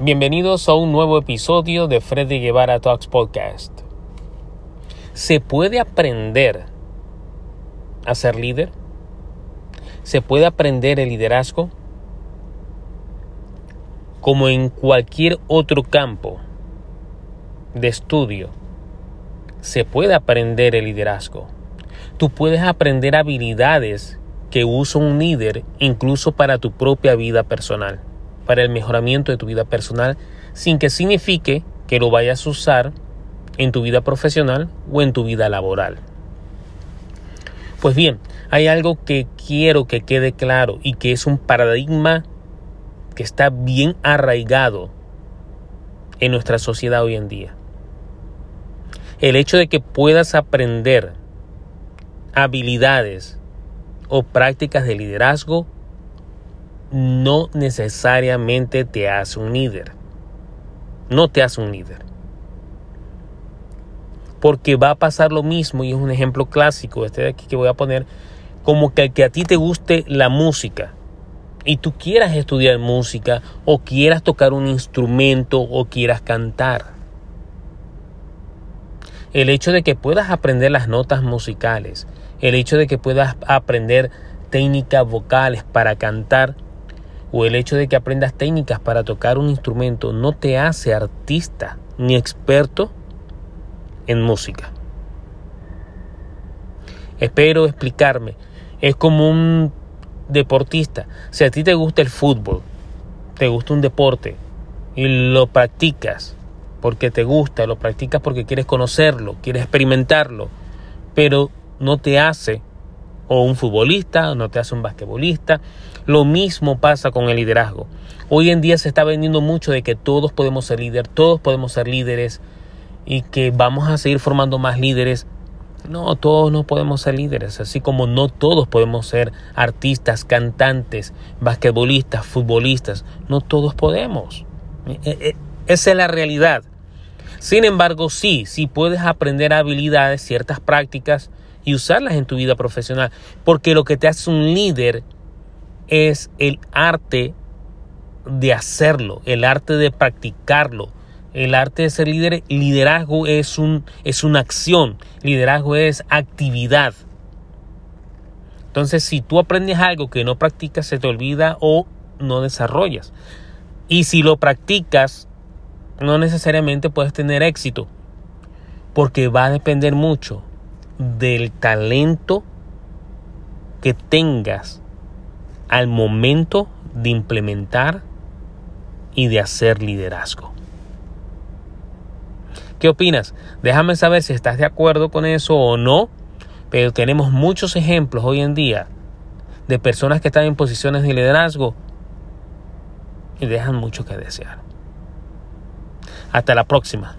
Bienvenidos a un nuevo episodio de Freddy Guevara Talks Podcast. ¿Se puede aprender a ser líder? ¿Se puede aprender el liderazgo? Como en cualquier otro campo de estudio, se puede aprender el liderazgo. Tú puedes aprender habilidades que usa un líder incluso para tu propia vida personal, para el mejoramiento de tu vida personal, sin que signifique que lo vayas a usar en tu vida profesional o en tu vida laboral. Pues bien, hay algo que quiero que quede claro y que es un paradigma que está bien arraigado en nuestra sociedad hoy en día. El hecho de que puedas aprender habilidades o prácticas de liderazgo no necesariamente te hace un líder. No te hace un líder. Porque va a pasar lo mismo, y es un ejemplo clásico, este de aquí que voy a poner, como que, que a ti te guste la música y tú quieras estudiar música o quieras tocar un instrumento o quieras cantar. El hecho de que puedas aprender las notas musicales, el hecho de que puedas aprender técnicas vocales para cantar o el hecho de que aprendas técnicas para tocar un instrumento no te hace artista ni experto en música. Espero explicarme. Es como un deportista. Si a ti te gusta el fútbol, te gusta un deporte y lo practicas porque te gusta, lo practicas porque quieres conocerlo, quieres experimentarlo, pero no te hace o un futbolista, no te hace un basquetbolista. Lo mismo pasa con el liderazgo. Hoy en día se está vendiendo mucho de que todos podemos ser líderes, todos podemos ser líderes y que vamos a seguir formando más líderes. No, todos no podemos ser líderes, así como no todos podemos ser artistas, cantantes, basquetbolistas, futbolistas. No todos podemos. E, e, esa es la realidad. Sin embargo, sí, sí puedes aprender habilidades, ciertas prácticas, y usarlas en tu vida profesional. Porque lo que te hace un líder es el arte de hacerlo, el arte de practicarlo. El arte de ser líder, liderazgo es, un, es una acción, liderazgo es actividad. Entonces, si tú aprendes algo que no practicas, se te olvida o no desarrollas. Y si lo practicas, no necesariamente puedes tener éxito, porque va a depender mucho del talento que tengas al momento de implementar y de hacer liderazgo. ¿Qué opinas? Déjame saber si estás de acuerdo con eso o no, pero tenemos muchos ejemplos hoy en día de personas que están en posiciones de liderazgo y dejan mucho que desear. Hasta la próxima.